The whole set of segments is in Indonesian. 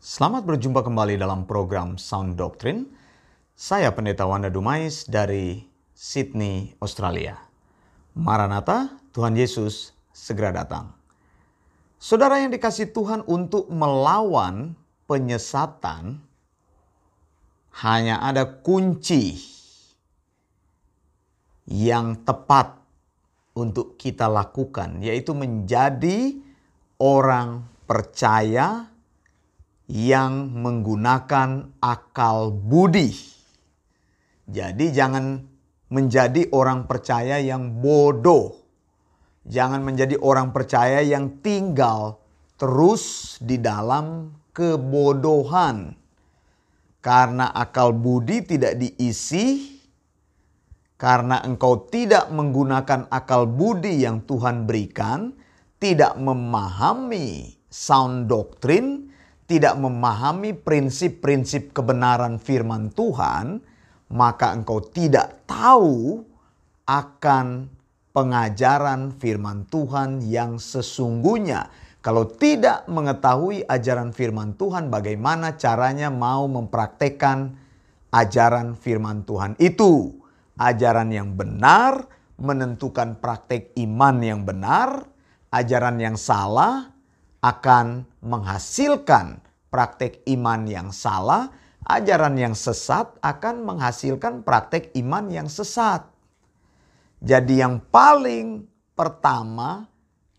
Selamat berjumpa kembali dalam program Sound Doctrine. Saya Pendeta Wanda Dumais dari Sydney, Australia. Maranatha, Tuhan Yesus segera datang. Saudara yang dikasih Tuhan untuk melawan penyesatan, hanya ada kunci yang tepat untuk kita lakukan, yaitu menjadi orang percaya yang menggunakan akal budi. Jadi jangan menjadi orang percaya yang bodoh. Jangan menjadi orang percaya yang tinggal terus di dalam kebodohan. Karena akal budi tidak diisi, karena engkau tidak menggunakan akal budi yang Tuhan berikan, tidak memahami sound doctrine, tidak memahami prinsip-prinsip kebenaran firman Tuhan, maka engkau tidak tahu akan pengajaran firman Tuhan yang sesungguhnya. Kalau tidak mengetahui ajaran firman Tuhan, bagaimana caranya mau mempraktekkan ajaran firman Tuhan itu? Ajaran yang benar menentukan praktek iman yang benar, ajaran yang salah akan menghasilkan praktek iman yang salah, ajaran yang sesat akan menghasilkan praktek iman yang sesat. Jadi yang paling pertama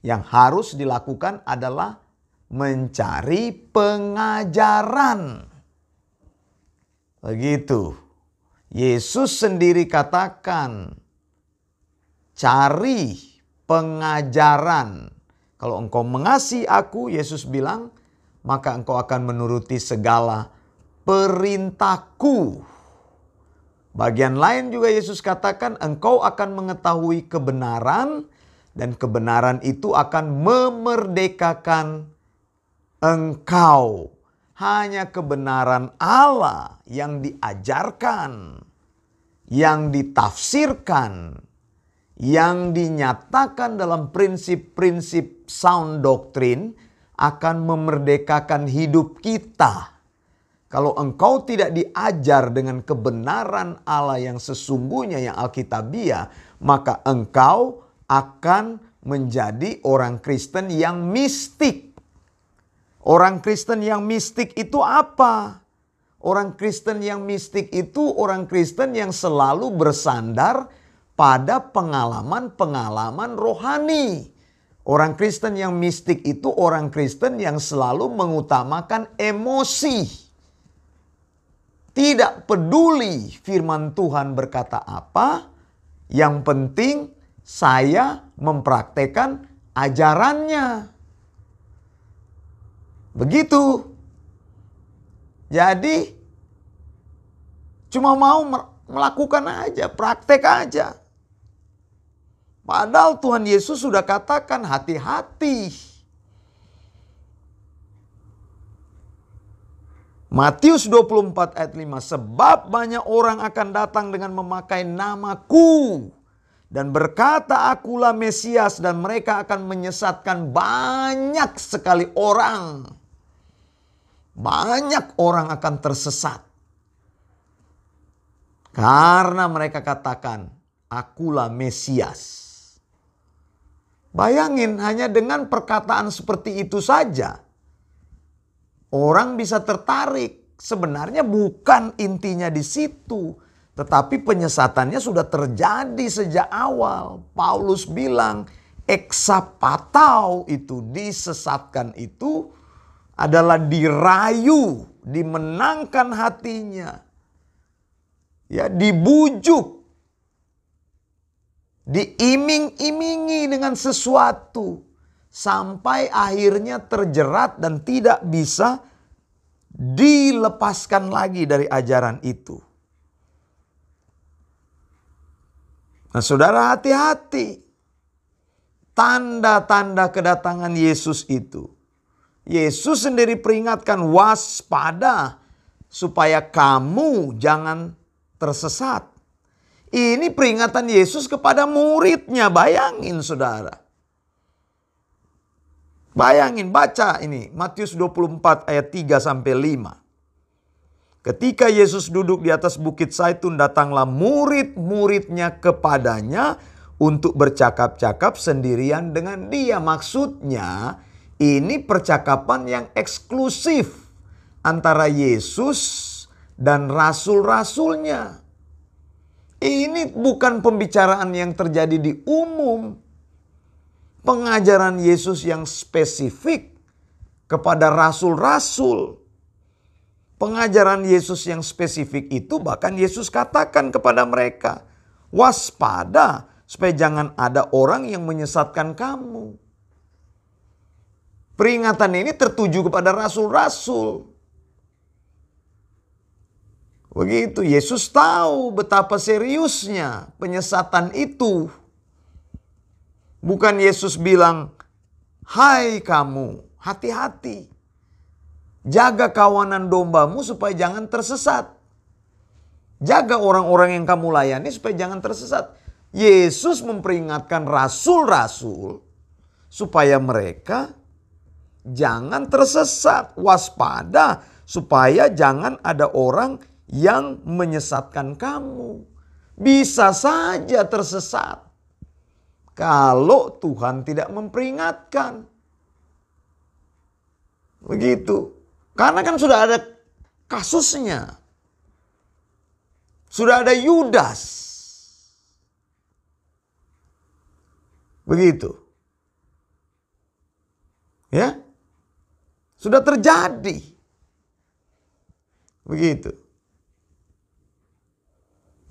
yang harus dilakukan adalah mencari pengajaran. Begitu. Yesus sendiri katakan, cari pengajaran kalau engkau mengasihi aku, Yesus bilang, maka engkau akan menuruti segala perintahku. Bagian lain juga Yesus katakan, engkau akan mengetahui kebenaran dan kebenaran itu akan memerdekakan engkau. Hanya kebenaran Allah yang diajarkan, yang ditafsirkan, yang dinyatakan dalam prinsip-prinsip sound doctrine akan memerdekakan hidup kita. Kalau engkau tidak diajar dengan kebenaran Allah yang sesungguhnya yang Alkitabiah, maka engkau akan menjadi orang Kristen yang mistik. Orang Kristen yang mistik itu apa? Orang Kristen yang mistik itu orang Kristen yang selalu bersandar pada pengalaman-pengalaman rohani. Orang Kristen yang mistik itu orang Kristen yang selalu mengutamakan emosi. Tidak peduli firman Tuhan berkata apa, yang penting saya mempraktekkan ajarannya. Begitu. Jadi cuma mau melakukan aja, praktek aja. Padahal Tuhan Yesus sudah katakan hati-hati. Matius 24 ayat 5. Sebab banyak orang akan datang dengan memakai namaku. Dan berkata akulah Mesias dan mereka akan menyesatkan banyak sekali orang. Banyak orang akan tersesat. Karena mereka katakan akulah Mesias. Bayangin hanya dengan perkataan seperti itu saja. Orang bisa tertarik. Sebenarnya bukan intinya di situ. Tetapi penyesatannya sudah terjadi sejak awal. Paulus bilang eksapatau itu disesatkan itu adalah dirayu, dimenangkan hatinya. Ya, dibujuk diiming-imingi dengan sesuatu sampai akhirnya terjerat dan tidak bisa dilepaskan lagi dari ajaran itu. Nah, saudara, hati-hati. Tanda-tanda kedatangan Yesus itu. Yesus sendiri peringatkan waspada supaya kamu jangan tersesat. Ini peringatan Yesus kepada muridnya. Bayangin saudara. Bayangin baca ini Matius 24 ayat 3 sampai 5. Ketika Yesus duduk di atas bukit Zaitun datanglah murid-muridnya kepadanya untuk bercakap-cakap sendirian dengan dia. Maksudnya ini percakapan yang eksklusif antara Yesus dan rasul-rasulnya. Ini bukan pembicaraan yang terjadi di umum. Pengajaran Yesus yang spesifik kepada rasul-rasul. Pengajaran Yesus yang spesifik itu bahkan Yesus katakan kepada mereka, waspada supaya jangan ada orang yang menyesatkan kamu. Peringatan ini tertuju kepada rasul-rasul. Begitu, Yesus tahu betapa seriusnya penyesatan itu. Bukan Yesus bilang, "Hai kamu, hati-hati. Jaga kawanan dombamu supaya jangan tersesat. Jaga orang-orang yang kamu layani supaya jangan tersesat." Yesus memperingatkan rasul-rasul supaya mereka jangan tersesat, waspada supaya jangan ada orang yang menyesatkan kamu. Bisa saja tersesat kalau Tuhan tidak memperingatkan. Begitu. Karena kan sudah ada kasusnya. Sudah ada Yudas. Begitu. Ya. Sudah terjadi. Begitu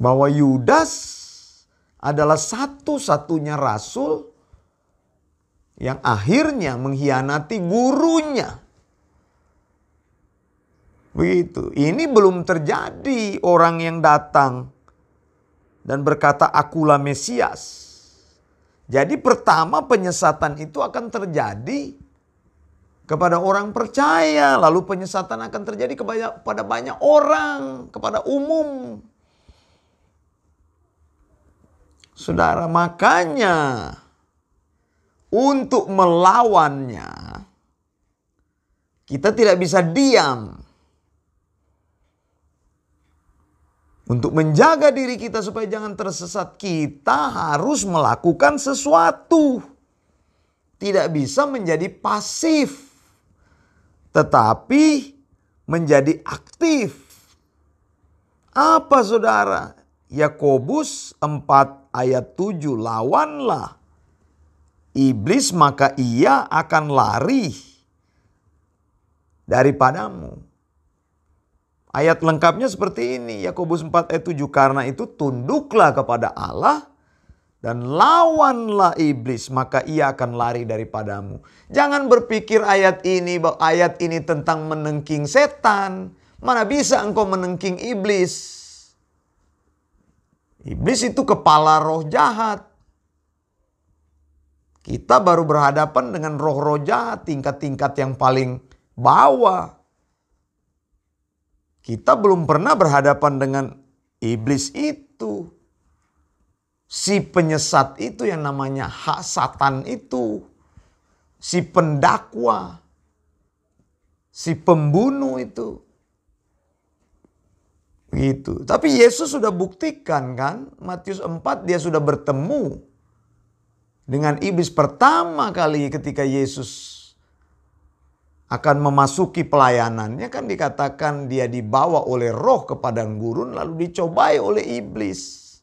bahwa Yudas adalah satu-satunya rasul yang akhirnya mengkhianati gurunya. Begitu. Ini belum terjadi orang yang datang dan berkata akulah Mesias. Jadi pertama penyesatan itu akan terjadi kepada orang percaya, lalu penyesatan akan terjadi kepada banyak orang, kepada umum. Saudara, makanya untuk melawannya kita tidak bisa diam. Untuk menjaga diri kita supaya jangan tersesat, kita harus melakukan sesuatu. Tidak bisa menjadi pasif, tetapi menjadi aktif. Apa saudara? Yakobus 4 ayat 7 lawanlah iblis maka ia akan lari daripadamu. Ayat lengkapnya seperti ini Yakobus 4 ayat 7 karena itu tunduklah kepada Allah dan lawanlah iblis maka ia akan lari daripadamu. Jangan berpikir ayat ini ayat ini tentang menengking setan. Mana bisa engkau menengking iblis? Iblis itu kepala roh jahat. Kita baru berhadapan dengan roh-roh jahat tingkat-tingkat yang paling bawah. Kita belum pernah berhadapan dengan iblis itu. Si penyesat itu yang namanya hak satan itu. Si pendakwa. Si pembunuh itu. Gitu. Tapi Yesus sudah buktikan kan, Matius 4 dia sudah bertemu dengan iblis pertama kali ketika Yesus akan memasuki pelayanannya kan dikatakan dia dibawa oleh roh ke padang gurun lalu dicobai oleh iblis.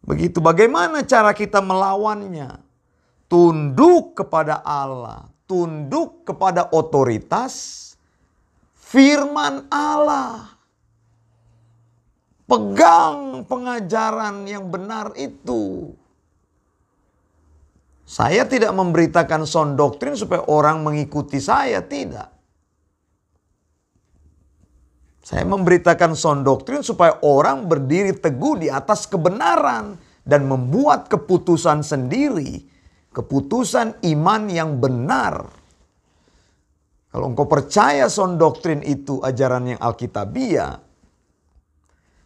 Begitu bagaimana cara kita melawannya? Tunduk kepada Allah, tunduk kepada otoritas firman Allah. Pegang pengajaran yang benar itu. Saya tidak memberitakan sound doktrin supaya orang mengikuti saya, tidak. Saya memberitakan sound doktrin supaya orang berdiri teguh di atas kebenaran dan membuat keputusan sendiri, keputusan iman yang benar. Kalau engkau percaya sound doktrin itu ajaran yang alkitabiah,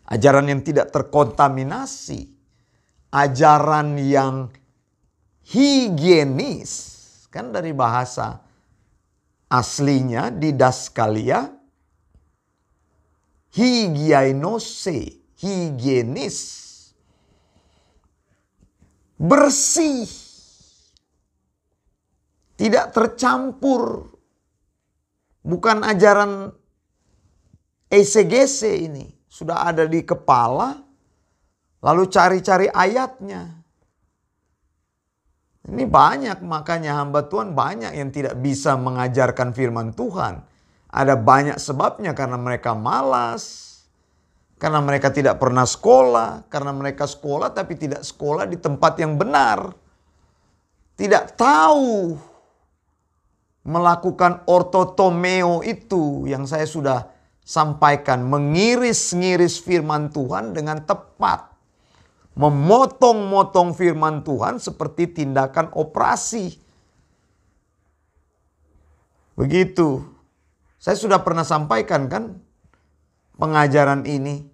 ajaran yang tidak terkontaminasi, ajaran yang higienis. Kan dari bahasa aslinya di Daskalia hygienose, higienis. Bersih. Tidak tercampur. Bukan ajaran ECGC ini. Sudah ada di kepala. Lalu cari-cari ayatnya. Ini banyak makanya hamba Tuhan banyak yang tidak bisa mengajarkan firman Tuhan. Ada banyak sebabnya karena mereka malas, karena mereka tidak pernah sekolah, karena mereka sekolah tapi tidak sekolah di tempat yang benar. Tidak tahu melakukan ortotomeo itu yang saya sudah sampaikan. Mengiris-ngiris firman Tuhan dengan tepat. Memotong-motong firman Tuhan seperti tindakan operasi. Begitu. Saya sudah pernah sampaikan kan pengajaran ini.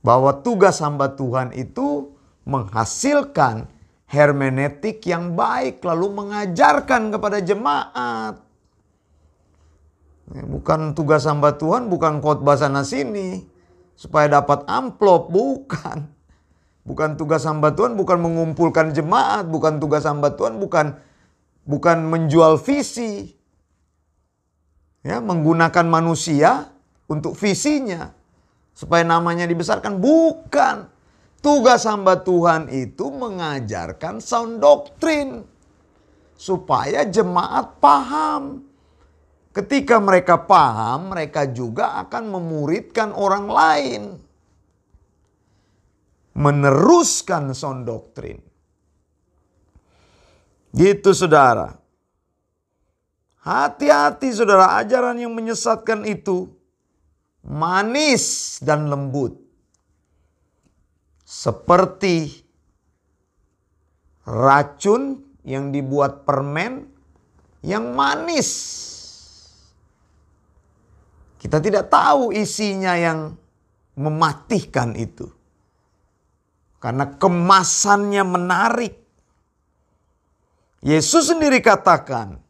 Bahwa tugas hamba Tuhan itu menghasilkan hermeneutik yang baik lalu mengajarkan kepada jemaat. Bukan tugas hamba Tuhan, bukan khotbah sana sini supaya dapat amplop, bukan. Bukan tugas hamba Tuhan, bukan mengumpulkan jemaat, bukan tugas hamba Tuhan, bukan bukan menjual visi. Ya menggunakan manusia untuk visinya supaya namanya dibesarkan bukan. Tugas hamba Tuhan itu mengajarkan sound doktrin supaya jemaat paham ketika mereka paham mereka juga akan memuridkan orang lain meneruskan sound doktrin gitu saudara Hati-hati saudara, ajaran yang menyesatkan itu manis dan lembut. Seperti racun yang dibuat permen yang manis. Kita tidak tahu isinya yang mematikan itu. Karena kemasannya menarik. Yesus sendiri katakan,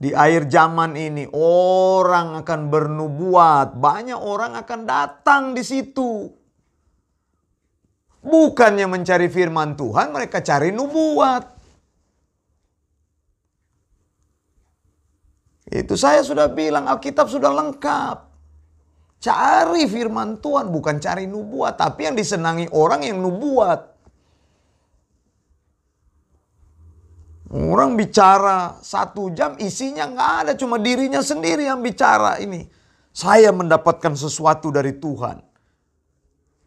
di akhir zaman ini orang akan bernubuat, banyak orang akan datang di situ. Bukannya mencari firman Tuhan, mereka cari nubuat. Itu saya sudah bilang Alkitab sudah lengkap. Cari firman Tuhan bukan cari nubuat, tapi yang disenangi orang yang nubuat. Orang bicara satu jam isinya nggak ada, cuma dirinya sendiri yang bicara ini. Saya mendapatkan sesuatu dari Tuhan.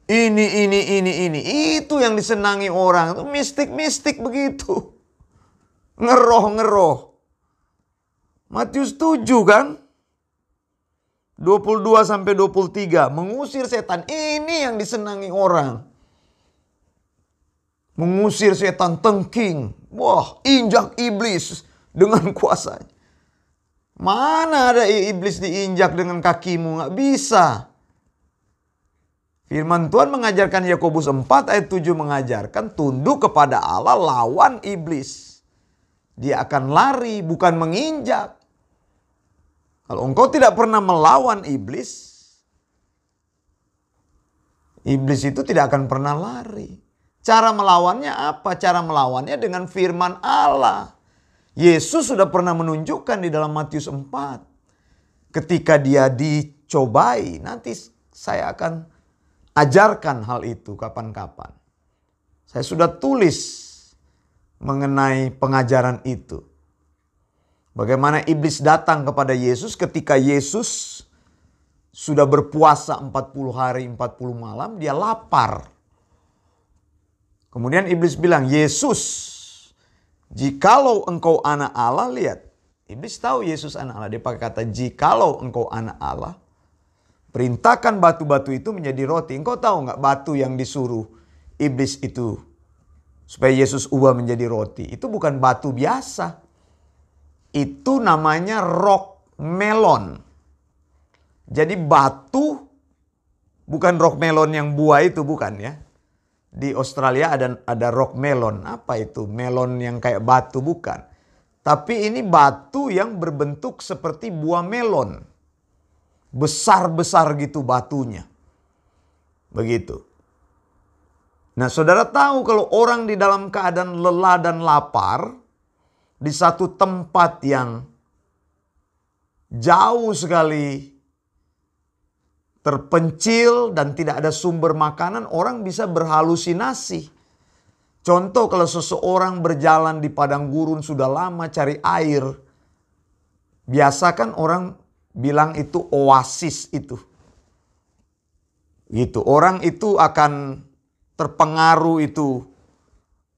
Ini, ini, ini, ini. Itu yang disenangi orang. Mistik-mistik begitu. Ngeroh-ngeroh. Matius 7 kan? 22 sampai 23. Mengusir setan. Ini yang disenangi orang. Mengusir setan tengking Wah, injak iblis dengan kuasanya. Mana ada iblis diinjak dengan kakimu? Nggak bisa. Firman Tuhan mengajarkan Yakobus 4 ayat 7 mengajarkan tunduk kepada Allah lawan iblis. Dia akan lari bukan menginjak. Kalau engkau tidak pernah melawan iblis, iblis itu tidak akan pernah lari. Cara melawannya apa? Cara melawannya dengan firman Allah. Yesus sudah pernah menunjukkan di dalam Matius 4. Ketika dia dicobai, nanti saya akan ajarkan hal itu kapan-kapan. Saya sudah tulis mengenai pengajaran itu. Bagaimana iblis datang kepada Yesus ketika Yesus sudah berpuasa 40 hari 40 malam, dia lapar. Kemudian iblis bilang, Yesus, jikalau engkau anak Allah, lihat. Iblis tahu Yesus anak Allah. Dia pakai kata, jikalau engkau anak Allah, perintahkan batu-batu itu menjadi roti. Engkau tahu nggak batu yang disuruh iblis itu supaya Yesus ubah menjadi roti. Itu bukan batu biasa. Itu namanya rock melon. Jadi batu bukan rock melon yang buah itu bukan ya. di Australia ada ada rock melon. Apa itu? Melon yang kayak batu bukan. Tapi ini batu yang berbentuk seperti buah melon. Besar-besar gitu batunya. Begitu. Nah, saudara tahu kalau orang di dalam keadaan lelah dan lapar di satu tempat yang jauh sekali terpencil dan tidak ada sumber makanan, orang bisa berhalusinasi. Contoh kalau seseorang berjalan di padang gurun sudah lama cari air. Biasa kan orang bilang itu oasis itu. Gitu. Orang itu akan terpengaruh itu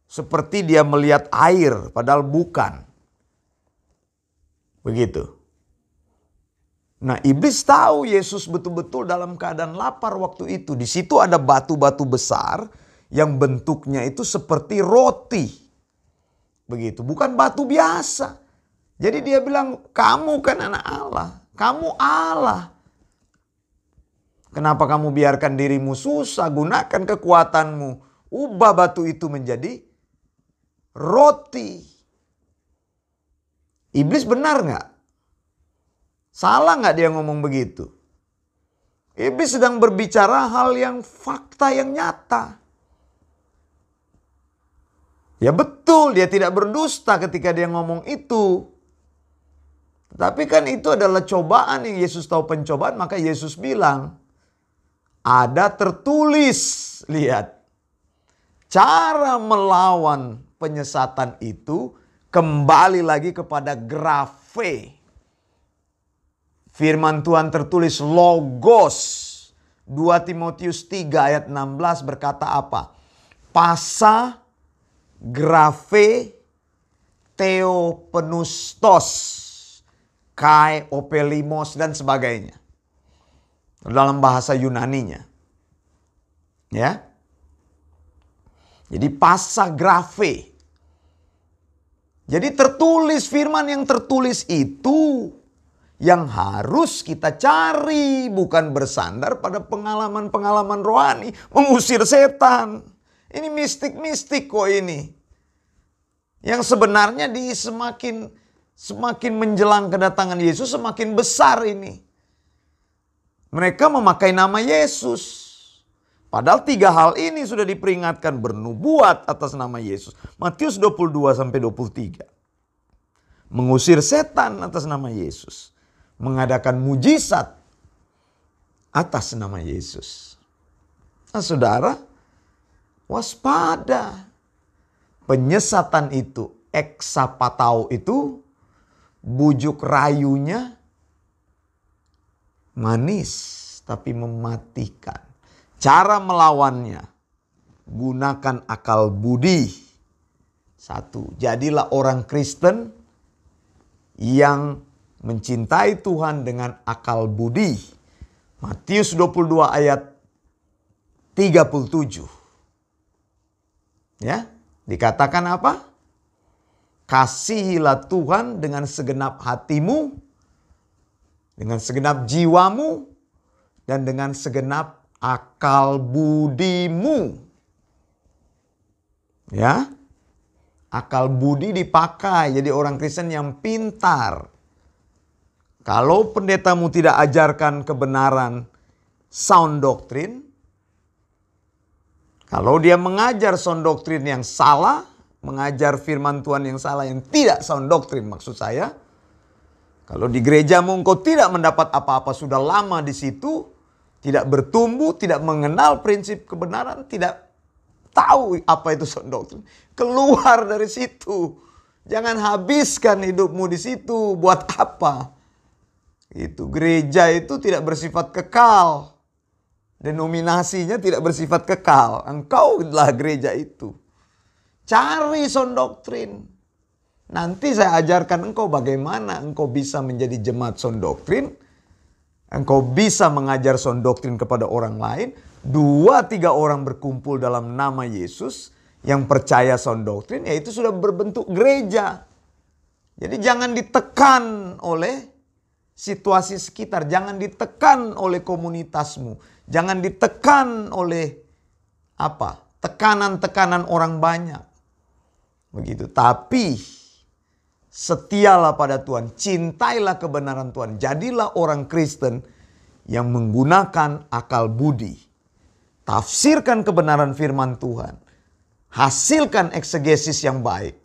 seperti dia melihat air padahal bukan. Begitu. Nah, iblis tahu Yesus betul-betul dalam keadaan lapar waktu itu. Di situ ada batu-batu besar yang bentuknya itu seperti roti. Begitu, bukan batu biasa. Jadi dia bilang, "Kamu kan anak Allah, kamu Allah. Kenapa kamu biarkan dirimu susah? Gunakan kekuatanmu, ubah batu itu menjadi roti." Iblis benar nggak? Salah nggak dia ngomong begitu? Iblis sedang berbicara hal yang fakta yang nyata. Ya betul, dia tidak berdusta ketika dia ngomong itu. Tapi kan itu adalah cobaan yang Yesus tahu pencobaan, maka Yesus bilang, ada tertulis, lihat. Cara melawan penyesatan itu kembali lagi kepada grafe Firman Tuhan tertulis logos. 2 Timotius 3 ayat 16 berkata apa? Pasa grafe theopenustos kai opelimos dan sebagainya. Dalam bahasa Yunaninya. Ya. Jadi pasa grafe. Jadi tertulis firman yang tertulis itu yang harus kita cari bukan bersandar pada pengalaman-pengalaman rohani mengusir setan. Ini mistik-mistik kok ini. Yang sebenarnya di semakin semakin menjelang kedatangan Yesus semakin besar ini. Mereka memakai nama Yesus. Padahal tiga hal ini sudah diperingatkan bernubuat atas nama Yesus. Matius 22 sampai 23. Mengusir setan atas nama Yesus mengadakan mujizat atas nama Yesus. Nah, saudara, waspada. Penyesatan itu, eksapatau itu, bujuk rayunya manis tapi mematikan. Cara melawannya, gunakan akal budi. Satu, jadilah orang Kristen yang mencintai Tuhan dengan akal budi. Matius 22 ayat 37. Ya, dikatakan apa? Kasihilah Tuhan dengan segenap hatimu, dengan segenap jiwamu, dan dengan segenap akal budimu. Ya, akal budi dipakai jadi orang Kristen yang pintar. Kalau pendetamu tidak ajarkan kebenaran sound doktrin, kalau dia mengajar sound doktrin yang salah, mengajar firman Tuhan yang salah yang tidak sound doktrin maksud saya, kalau di gerejamu engkau tidak mendapat apa-apa sudah lama di situ, tidak bertumbuh, tidak mengenal prinsip kebenaran, tidak tahu apa itu sound doktrin, keluar dari situ. Jangan habiskan hidupmu di situ buat apa? Itu gereja itu tidak bersifat kekal. Denominasinya tidak bersifat kekal. Engkau adalah gereja itu. Cari son doktrin. Nanti saya ajarkan engkau bagaimana engkau bisa menjadi jemaat son doktrin. Engkau bisa mengajar son doktrin kepada orang lain. Dua tiga orang berkumpul dalam nama Yesus yang percaya son doktrin, yaitu sudah berbentuk gereja. Jadi jangan ditekan oleh situasi sekitar. Jangan ditekan oleh komunitasmu. Jangan ditekan oleh apa? tekanan-tekanan orang banyak. Begitu. Tapi setialah pada Tuhan, cintailah kebenaran Tuhan. Jadilah orang Kristen yang menggunakan akal budi. Tafsirkan kebenaran firman Tuhan. Hasilkan eksegesis yang baik.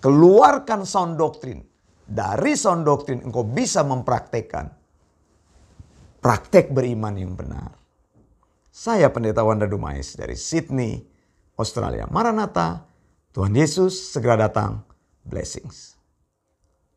Keluarkan sound doktrin. Dari sound doktrin engkau bisa mempraktekkan praktek beriman yang benar. Saya Pendeta Wanda Dumais dari Sydney, Australia. Maranatha, Tuhan Yesus segera datang. Blessings.